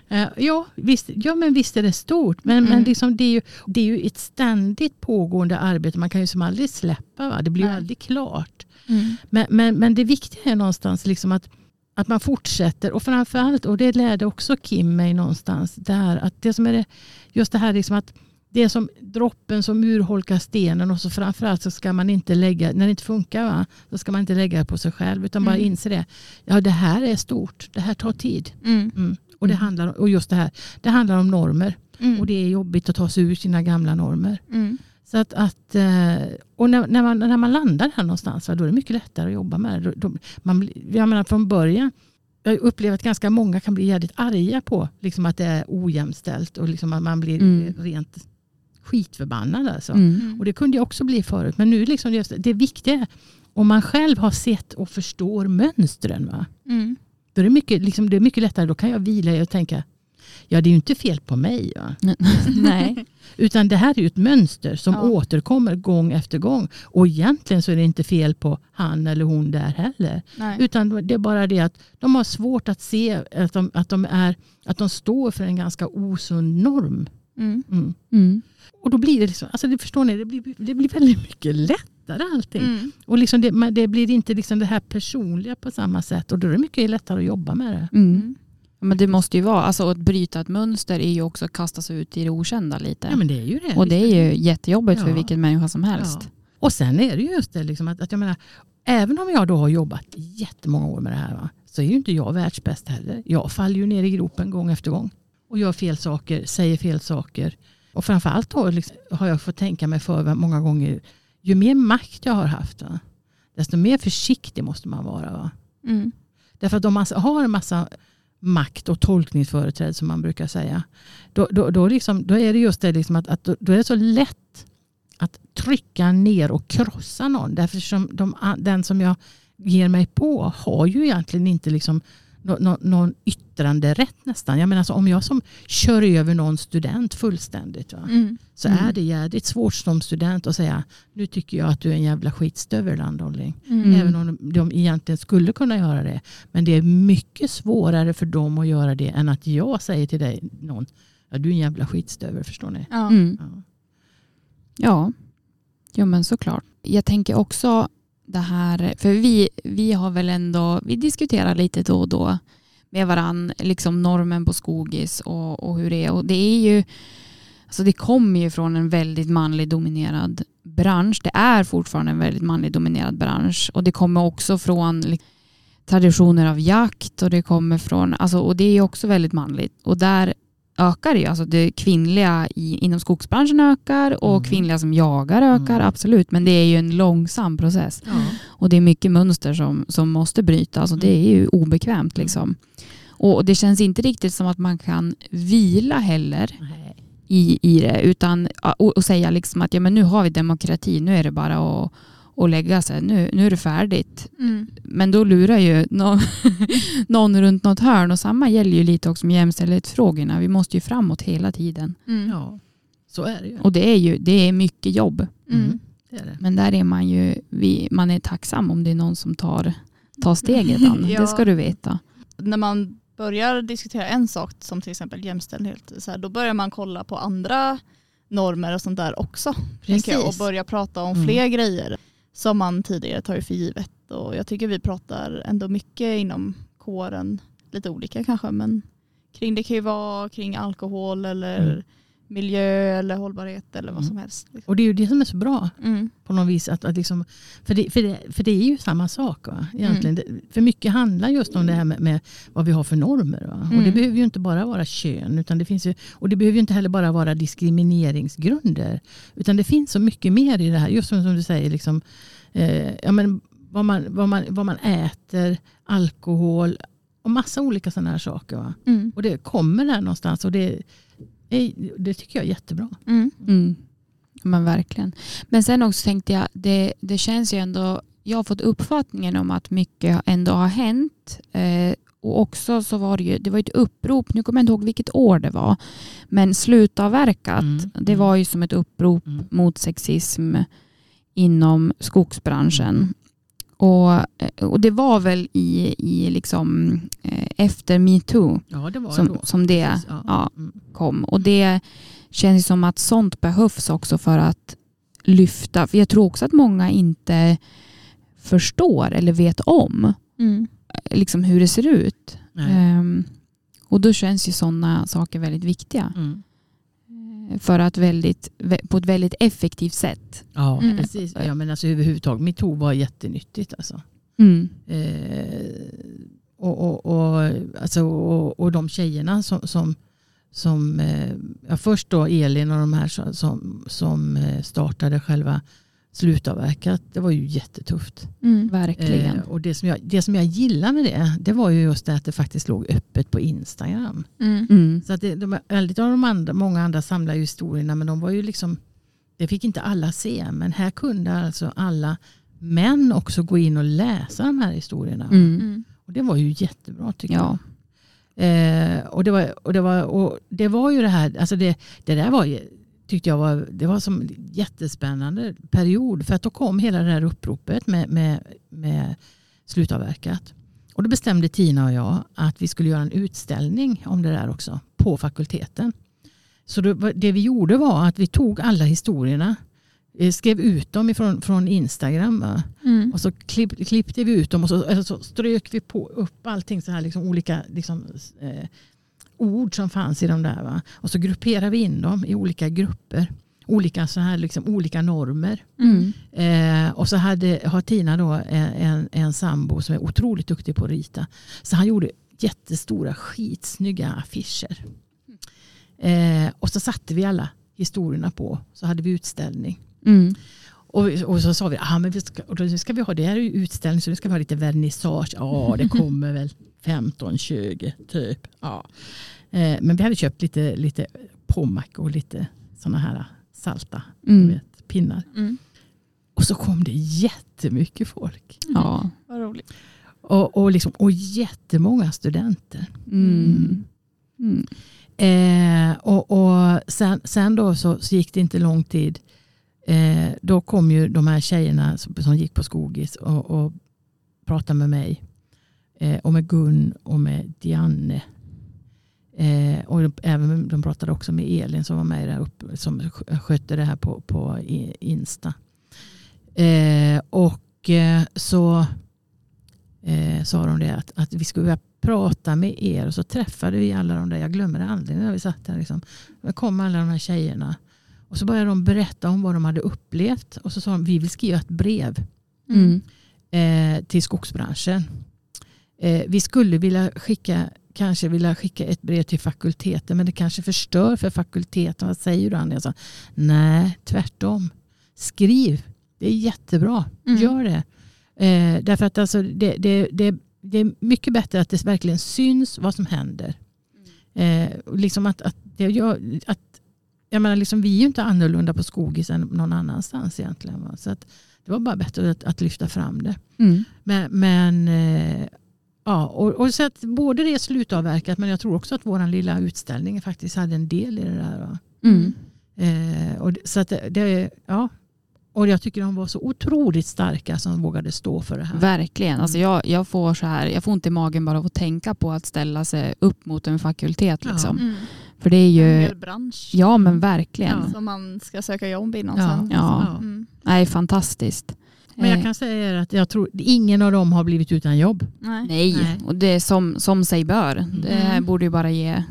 Eh, Ja visst, ja, men visst är det stort. Men, Mm. men liksom, det, är ju, det är ju ett ständigt pågående arbete. Man kan ju som aldrig släppa. Va? Det blir ju Nej. aldrig klart. Mm. Men, men, men det viktiga är någonstans liksom att, att man fortsätter. Och framförallt, och det lärde också Kim mig någonstans. Det här, att det som är det, just det här liksom att det är som droppen som urholkar stenen och så framförallt så ska man inte lägga, när det inte funkar, va, så ska man inte lägga det på sig själv utan bara Mm. inse det. Ja det här är stort, det här tar tid. Mm. Mm. Och, det Mm. handlar, och just det här, det handlar om normer. Mm. Och det är jobbigt att ta sig ur sina gamla normer. Så att, att, eh, och när, när, man, när man landar här någonstans, va, då är det mycket lättare att jobba med det. Då, då, man, jag menar från början, jag upplever att ganska många kan bli jävligt arga på liksom att det är ojämställt och liksom att man blir rent skitförbannad. Alltså. Mm. Och det kunde jag också bli förut. Men nu liksom det, det viktiga är om man själv har sett och förstår mönstren. Va? Mm. Då är det, mycket, liksom, det är mycket lättare. Då kan jag vila och tänka, ja det är ju inte fel på mig. Va? Nej. Utan det här är ju ett mönster som Ja. återkommer gång efter gång. Och egentligen så är det inte fel på han eller hon där heller. Nej. Utan det är bara det att de har svårt att se att de, att de, är, att de står för en ganska osund norm. Mm. Mm. Mm. Och då blir det liksom, alltså det förstår ni, det blir, det blir väldigt mycket lättare allting. Mm. Och liksom det, det blir inte liksom det här personliga på samma sätt. Och då är det mycket lättare att jobba med det. Mm. Men det måste ju vara, alltså att bryta ett mönster är ju också att kasta sig ut i det okända lite. Ja men det är ju det. och det är ju jättejobbigt för Ja. vilken människa som helst. Ja. Och sen är det ju just det liksom att, att jag menar, även om jag då har jobbat jättemånga år med det här va, så är ju inte jag världsbäst heller. Jag faller ju ner i gropen gång efter gång. Och gör fel saker, säger fel saker. Och framförallt då liksom, har jag fått tänka mig för många gånger, ju mer makt jag har haft, desto mer försiktig måste man vara. Va? Mm. Därför att om man har en massa makt och tolkningsföreträde som man brukar säga. Då, då, då, liksom, då är det just det liksom att, att då, då är det så lätt att trycka ner och krossa någon. Därför som de, den som jag ger mig på har ju egentligen inte liksom nå, nå, någon yttranderätt nästan. Jag menar alltså, om jag som kör över någon student fullständigt va, Mm. så Mm. är det jävligt svårt som student att säga nu tycker jag att du är en jävla skitstövel landhålling. Mm. Även om de, de egentligen skulle kunna göra det. Men det är mycket svårare för dem att göra det än att jag säger till dig, någon, ja, du är en jävla skitstövel, förstår ni? Ja. Mm. Ja. Ja, men såklart. Jag tänker också det här, för vi, vi har väl ändå, vi diskuterar lite då och då med varann, liksom normen på skogis och, och hur det är. Och det är ju, alltså det kommer ju från en väldigt manlig dominerad bransch. Det är fortfarande en väldigt manlig dominerad bransch och det kommer också från liksom, traditioner av jakt och det kommer från, alltså, och det är ju också väldigt manligt. Och där ökar ju. Alltså det kvinnliga i, inom skogsbranschen ökar och Mm. kvinnliga som jagar ökar, Mm. absolut. Men det är ju en långsam process. Och det är mycket mönster som, som måste brytas och det är ju obekvämt. Liksom. Och det känns inte riktigt som att man kan vila heller Nej. i, i det utan och, och säga liksom att ja, men nu har vi demokrati, nu är det bara att, att lägga sig, nu, nu är det färdigt. Mm. Men då lurar ju någon, någon runt något hörn och samma gäller ju lite också med jämställdhetsfrågorna. Vi måste ju framåt hela tiden. Mm. Ja, så är det ju. Och det är ju det är mycket jobb. Mm. Mm. det är det. Men där är man ju, vi, man är tacksam om det är någon som tar, tar steget. Ja. Det ska du veta. När man börjar diskutera en sak som till exempel jämställdhet, så här, då börjar man kolla på andra normer och sånt där också. och börja prata om Mm. fler grejer som man tidigare tagit för givet. Och jag tycker vi pratar ändå mycket inom kåren, lite olika kanske, men kring det kan ju vara kring alkohol eller Mm miljö eller hållbarhet eller vad Mm. som helst. liksom. Och det är ju det som är så bra Mm. på något vis. Att, att liksom, för, det, för, det, för det är ju samma sak. Va? Egentligen. Det, för mycket handlar just om det här med, med vad vi har för normer. Va? Och det Mm. behöver ju inte bara vara kön. Utan det finns ju, och det behöver ju inte heller bara vara diskrimineringsgrunder. Utan det finns så mycket mer i det här. Just som, som du säger, liksom, eh, ja, men vad, man, vad, man, vad man äter, alkohol och massa olika sådana här saker. Va? Mm. Och det kommer där någonstans. Och det, det tycker jag är jättebra. Mm. Mm. Men verkligen. Men sen också tänkte jag, det, det känns ju ändå, jag har fått uppfattningen om att mycket ändå har hänt. Eh, och också så var det ju, det var ett upprop, nu kommer jag inte ihåg vilket år det var, men slutavverkat, Mm, det mm. var ju som ett upprop Mm. mot sexism inom skogsbranschen. Och, eh, och det var väl i, i liksom, eh, efter metoo Ja, det som, då. som det Precis, ja. ja, Mm. kom. Och det känns som att sånt behövs också för att lyfta. För jag tror också att många inte förstår eller vet om Mm. eh, liksom hur det ser ut. Ehm, och då känns ju sådana saker väldigt viktiga. Mm. För att väldigt, vä- på ett väldigt effektivt sätt. Ja, Mm. precis. Ja, men alltså, överhuvudtaget, metoo var jättenyttigt. Alltså. Mm. Eh, och, och, och, alltså, och, och de tjejerna som, som, som eh, ja, först då Elin och de här som- som, som eh, startade själva slutavverkat, det var ju jättetufft. Mm. Verkligen. Eh, och det som, jag, det som jag gillar med det, det var ju just det att det faktiskt låg öppet på Instagram. Mm. Mm. Så att det, de, väldigt av de andra, många andra samlar ju historierna men de var ju liksom, det fick inte alla se. Men här kunde alltså alla män också gå in och läsa de här historierna. Mm. Mm. Och det var ju jättebra tycker Ja. jag. Eh, och, det var, och, det var, och det var ju det här, alltså det, det där var ju, tyckte jag var, det var som en jättespännande period. För att då kom hela det här uppropet med, med, med slutavverkat. Och då bestämde Tina och jag att vi skulle göra en utställning om det där också på fakulteten. Så var- det vi gjorde var att vi tog alla historierna, eh, skrev ut dem ifrån, från Instagram. Mm. Och så klipp, klippte vi ut dem och så, så strök vi på upp allting så här liksom olika liksom, eh, ord som fanns i de där. Va? Och så grupperade vi in dem i olika grupper. Olika, så här, liksom, olika normer. Mm. Eh, och så hade, har Tina då en, en, en sambo som är otroligt duktig på att rita. Så han gjorde jättestora skitsnygga affischer. Eh, och så satte vi alla historierna på. Så hade vi utställning. Mm. Och, och så sa vi, ah, men vi ska, och då ska vi ha, det här är ju utställning så nu ska vi ha lite vernissage. Ja, det kommer väl 15-20 typ. Ja. Eh, men vi hade köpt lite, lite pommac och lite sådana här salta Mm. vet, pinnar. Mm. Och så kom det jättemycket folk. Ja. Vad roligt. Och, och, liksom, och jättemånga studenter. Mm. Mm. Eh, och och sen, sen då så, så gick det inte lång tid. Eh, då kom ju de här tjejerna som, som gick på Skogis och, och pratade med mig. Eh, och med Gun och med Dianne. Eh, och de, även, de pratade också med Elin som var med där uppe, som skötte det här på, på Insta. Eh, och eh, så eh, sa de det att, att vi skulle vilja prata med er och så träffade vi alla de där, jag glömmer det aldrig när vi satt där. Liksom. Då kom alla de här tjejerna och så började de berätta om vad de hade upplevt och så sa de vi vill skriva ett brev Mm. eh, till skogsbranschen. Eh, vi skulle vilja skicka, kanske vilja skicka ett brev till fakulteten men det kanske förstör för fakulteten. Vad säger du? Jag sa, nej tvärtom. Skriv, det är jättebra. Mm. Gör det. Eh, därför att alltså, det, det, det, det är mycket bättre att det verkligen syns vad som händer. Eh, och liksom att, att, det att jag menar, liksom, vi är ju inte annorlunda på skogis än någon annanstans egentligen. Va? Så att, det var bara bättre att, att lyfta fram det. Mm. Men, men eh, ja, och, och så att både det är slutavverkat men jag tror också att vår lilla utställning faktiskt hade en del i det där. Va? Mm. Eh, och så att det, det, ja. Och jag tycker de var så otroligt starka som vågade stå för det här. Verkligen. Alltså Mm. jag, jag, får så här, jag får ont i magen bara av att tänka på att ställa sig upp mot en fakultet. Ja. Liksom. Mm. För det är En ju, hel bransch ja men verkligen. Ja. som man ska söka jobb inom Ja. sen. Ja. Ja. Mm. Nej, fantastiskt. Men jag Eh, kan säga er att jag tror ingen av dem har blivit utan jobb. Nej. Nej, Nej. och det är som, som sig bör. Det Mm. borde ju bara ge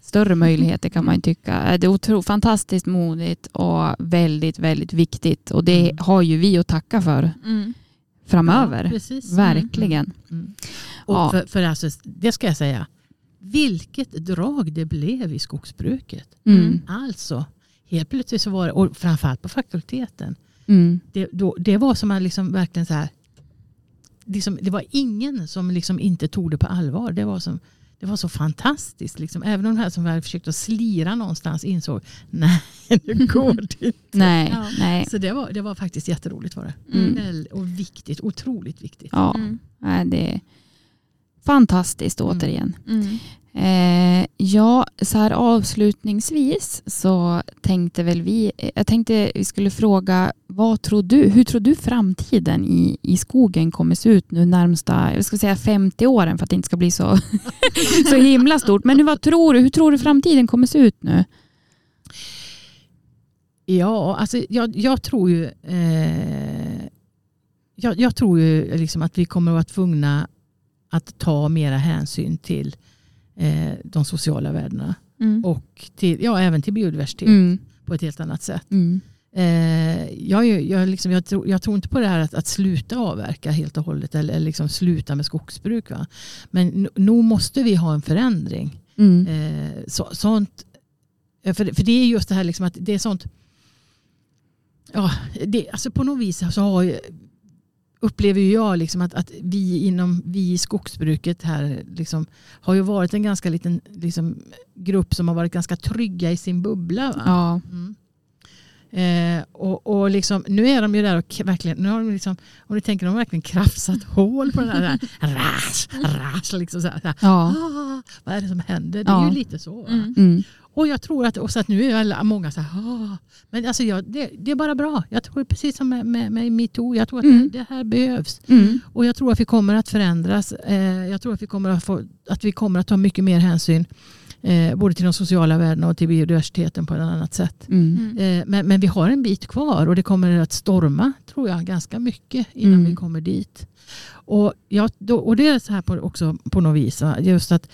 större möjligheter kan man ju tycka. Eh, Det är otro, fantastiskt modigt och väldigt, väldigt viktigt. Och det Mm. har ju vi att tacka för Mm. framöver. Ja, precis. Verkligen. Mm. Och Ja. för, för alltså, det ska jag säga. Vilket drag det blev i skogsbruket. Mm. Alltså, helt plötsligt så var det, och framförallt på fakulteten. Mm. Det, då, det var som att liksom verkligen så här. Liksom, det var ingen som liksom inte tog det på allvar. Det var, som, det var så fantastiskt. Liksom. Även de här som hade försökt att slira någonstans insåg nej, nu går det inte. Nej, Ja. nej. Så det var, det var faktiskt jätteroligt. Var det. Mm. Och viktigt, otroligt viktigt. Ja, Mm. nej, det är fantastiskt Mm. återigen. Mm. Eh, ja, så här avslutningsvis så tänkte väl vi, jag tänkte vi skulle fråga, vad tror du, hur tror du framtiden i, i skogen kommer se ut nu närmsta, jag ska säga 50 åren för att det inte ska bli så, så himla stort. Men hur, vad tror du, hur tror du framtiden kommer se ut nu? Ja, alltså jag, jag tror ju eh, jag, jag tror ju liksom att vi kommer att vara tvungna att ta mera hänsyn till eh, de sociala värdena Mm. och till, ja, även till biodiversitet Mm. på ett helt annat sätt. Mm. Eh, jag, jag, liksom, jag, tror, jag tror inte på det här att, att sluta avverka helt och hållet eller, eller liksom sluta med skogsbruk. Va? Men no- nog måste vi ha en förändring. Mm. Eh, så, sånt, för, för det är just det här liksom att det är sånt. Ja, det, alltså på något vis så har, upplever jag liksom att, att vi inom vi i skogsbruket här liksom, har ju varit en ganska liten liksom, grupp som har varit ganska trygga i sin bubbla. Va? Ja. Mm. Eh, och, och liksom, nu är de ju där och verkligen, nu har de liksom, om ni tänker, de har verkligen krafsat hål på den här, här ras, ras, liksom så här, så här. Ja. Ah, vad är det som händer? Det är Ja. ju lite så. Mm. Mm. Och jag tror att, och så att nu är alla, många så här, ah. men alltså jag, det, det är bara bra. Jag tror precis som med, med, med metoo, jag tror att Mm. det, det här behövs. Mm. Och jag tror att vi kommer att förändras. Eh, jag tror att vi kommer att, få, att vi kommer att ta mycket mer hänsyn eh, både till de sociala värdena och till biodiversiteten på ett annat sätt. Mm. Mm. Eh, men, men vi har en bit kvar och det kommer att storma tror jag ganska mycket innan Mm. vi kommer dit. Och, jag, då, och det är så här på, också på något vis. Va? Just att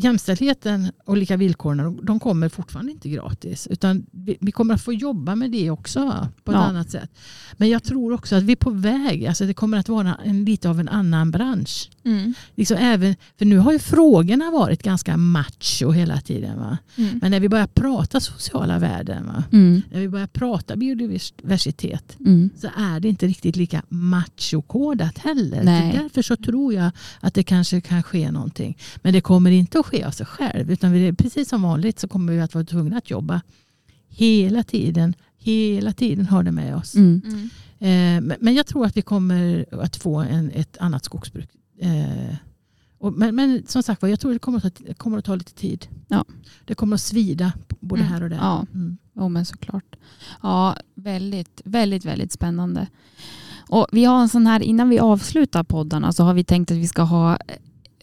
jämställdheten och lika villkoren de kommer fortfarande inte gratis. Utan vi, kommer att få jobba med det också på ett Ja. annat sätt. Men jag tror också att vi är på väg. Alltså det kommer att vara en, lite av en annan bransch. Mm. Liksom även, för nu har ju frågorna varit ganska macho hela tiden. Va? Mm. Men när vi börjar prata sociala värden, va? Mm. när vi börjar prata biodiversitet Mm. så är det inte riktigt lika machokodat heller. Därför så tror jag att det kanske kan ske någonting. Men det kommer inte att ske av sig själv. Utan vi, precis som vanligt så kommer vi att vara tvungna att jobba hela tiden. Hela tiden har det med oss. Mm. Mm. Eh, men, jag tror att vi kommer att få en, ett annat skogsbruk. Eh, och, men, men som sagt jag tror det kommer att ta, det kommer att ta lite tid. Ja. Det kommer att svida både Mm. här och där. Ja. Mm. Jo men såklart. Ja, väldigt, väldigt, väldigt spännande. Och vi har en sån här, innan vi avslutar poddarna så har vi tänkt att vi ska ha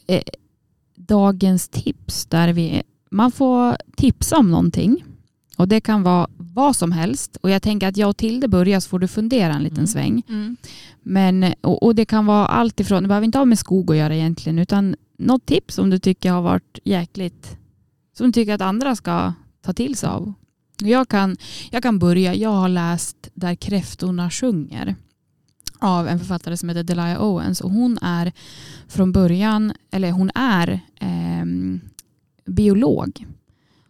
eh, dagens tips där vi, man får tipsa om någonting. Och det kan vara vad som helst. Och jag tänker att jag och Tilde börjar så får du fundera en liten Mm. sväng. Mm. Men, och, och det kan vara allt ifrån, det behöver inte ha med skog att göra egentligen, utan något tips som du tycker har varit jäkligt, som du tycker att andra ska ta till sig av. Jag kan, jag kan börja, jag har läst Där kräftorna sjunger av en författare som heter Delia Owens. Och hon är från början, eller hon är eh, biolog.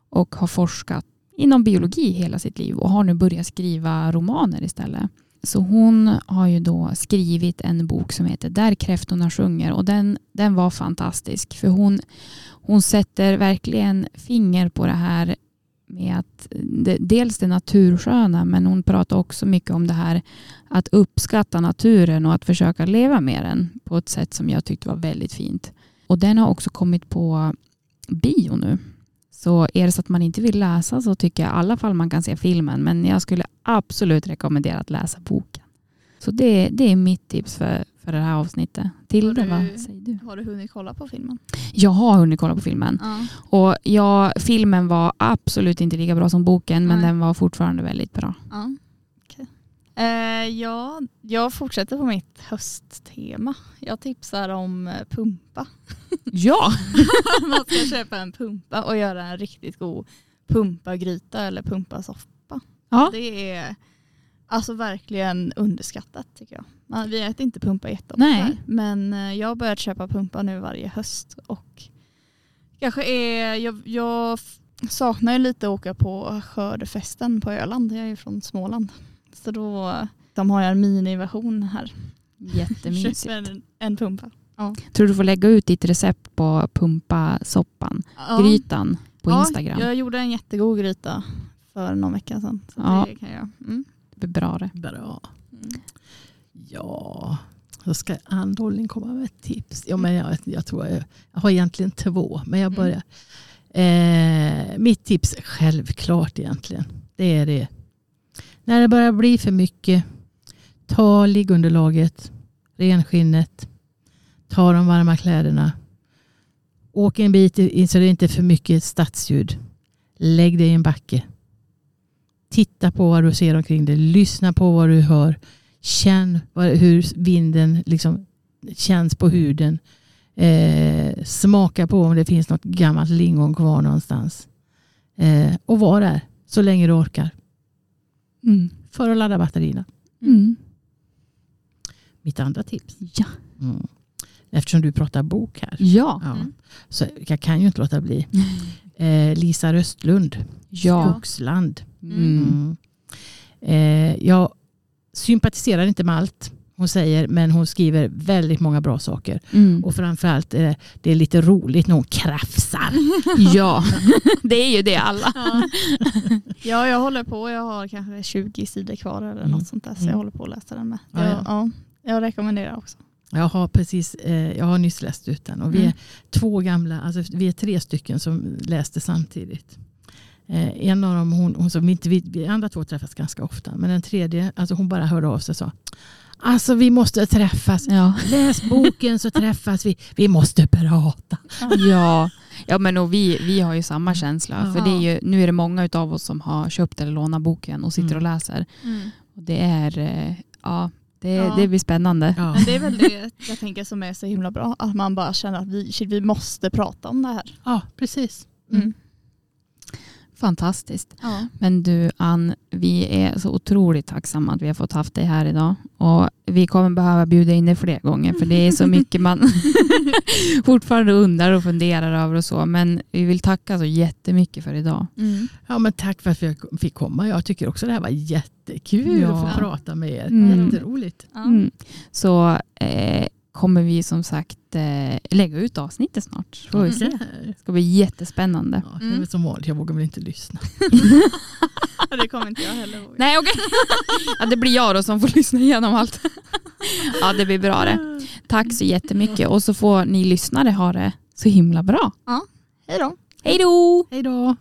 Och har forskat inom biologi hela sitt liv och har nu börjat skriva romaner istället. Så hon har ju då skrivit en bok som heter Där kräftorna sjunger. Och den, den var fantastisk. För hon, hon sätter verkligen finger på det här med att det, dels det natursköna men hon pratar också mycket om det här att uppskatta naturen och att försöka leva med den på ett sätt som jag tyckte var väldigt fint. Och den har också kommit på bio nu. Så är det så att man inte vill läsa så tycker jag i alla fall man kan se filmen. Men jag skulle absolut rekommendera att läsa boken. Så det, det är mitt tips för, för det här avsnittet. Tilde, du- vad säger du? Har du hunnit kolla på filmen? Jag har hunnit kolla på filmen. Ja. Och ja, filmen var absolut inte lika bra som boken men Nej. den var fortfarande väldigt bra. Ja. okej. Eh, ja, jag fortsätter på mitt hösttema. Jag tipsar om eh, pumpa. Ja! Man ska köpa en pumpa och göra en riktigt god pumpagryta eller pumpasoppa. ja. Det är alltså verkligen underskattat tycker jag. Vi äter inte pumpa jätteofta Nej. men eh, jag har börjat köpa pumpa nu varje höst och kanske är, jag, jag saknar ju lite att åka på skördefesten på Öland. Jag är ju från Småland. Så då de har jag en miniversion här. Jättemysigt. Köper en, en pumpa. Tror du får lägga ut ditt recept på pumpasoppan, Ja. grytan på Ja, Instagram. Jag gjorde en jättegod gryta för någon vecka sedan. Så Ja. det kan jag. Mm. Det blir bra det. Bra. Mm. Ja, då ska Ann Dolling komma med ett tips. Ja, men jag, jag tror jag, jag har egentligen två, men jag Mm. börjar. Eh, mitt tips är självklart egentligen. Det är det. När det börjar bli för mycket, ta liggunderlaget, renskinnet, ta de varma kläderna. Åk en bit så det inte är för mycket stadsljud. Lägg dig i en backe. Titta på vad du ser omkring dig. Lyssna på vad du hör. Känn hur vinden liksom känns på huden. Eh, smaka på om det finns något gammalt lingon kvar någonstans. Eh, och var där så länge du orkar. Mm. För att ladda batterierna. Mm. Mitt andra tips. Ja. Mm. Eftersom du pratar bok här. Ja. Ja. Mm. Så jag kan ju inte låta bli. Eh, Lisa Röstlund. Ja. Skogsland. Mm. Mm. Eh, jag sympatiserar inte med allt hon säger men hon skriver väldigt många bra saker. Mm. Och framförallt eh, det är lite roligt när hon krafsar. Ja, det är ju det alla. Ja. ja, jag håller på. Jag har kanske 20 sidor kvar eller Mm. något sånt där. Så Mm. jag håller på att läsa den med. Ja, Jag, ja. ja. jag rekommenderar också. Jag har precis, eh, jag har nyss läst ut den och vi Mm. är två gamla, alltså vi är tre stycken som läste samtidigt. Eh, en av dem, hon, hon som vi inte, vi, vi andra två träffas ganska ofta, men den tredje, alltså hon bara hörde av sig och sa Alltså vi måste träffas. Ja. Läs boken så träffas vi. Vi måste prata. Ja, ja men och vi, vi har ju samma känsla. Ja. För det är ju, nu är det många av oss som har köpt eller lånat boken och sitter Mm. och läser. Och det är, eh, ja, det, Ja. det blir spännande. Ja. Men det är väl det jag tänker som är så himla bra. Att man bara känner att vi, vi måste prata om det här. ja, precis. Mm. Fantastiskt. Ja. Men du Ann, vi är så otroligt tacksamma att vi har fått haft dig här idag. Och vi kommer behöva bjuda in dig fler gånger för det är så mycket man fortfarande undrar och funderar över och så. Men vi vill tacka så jättemycket för idag. Mm. Ja, men tack för att jag fick komma. Jag tycker också det här var jättekul Ja. att få prata med er. Mm. Jätteroligt. Mm. Så eh, kommer vi som sagt eh, lägga ut avsnittet snart. Får vi se. Det ska bli jättespännande. Ja, det är Mm. väl som vanligt, jag vågar väl inte lyssna. Det kommer inte jag heller ihåg. Nej okej. ja, det blir jag då som får lyssna igenom allt. ja det blir bra det. Tack så jättemycket och så får ni lyssnare ha det så himla bra. Hej då. Hej då! Hej då!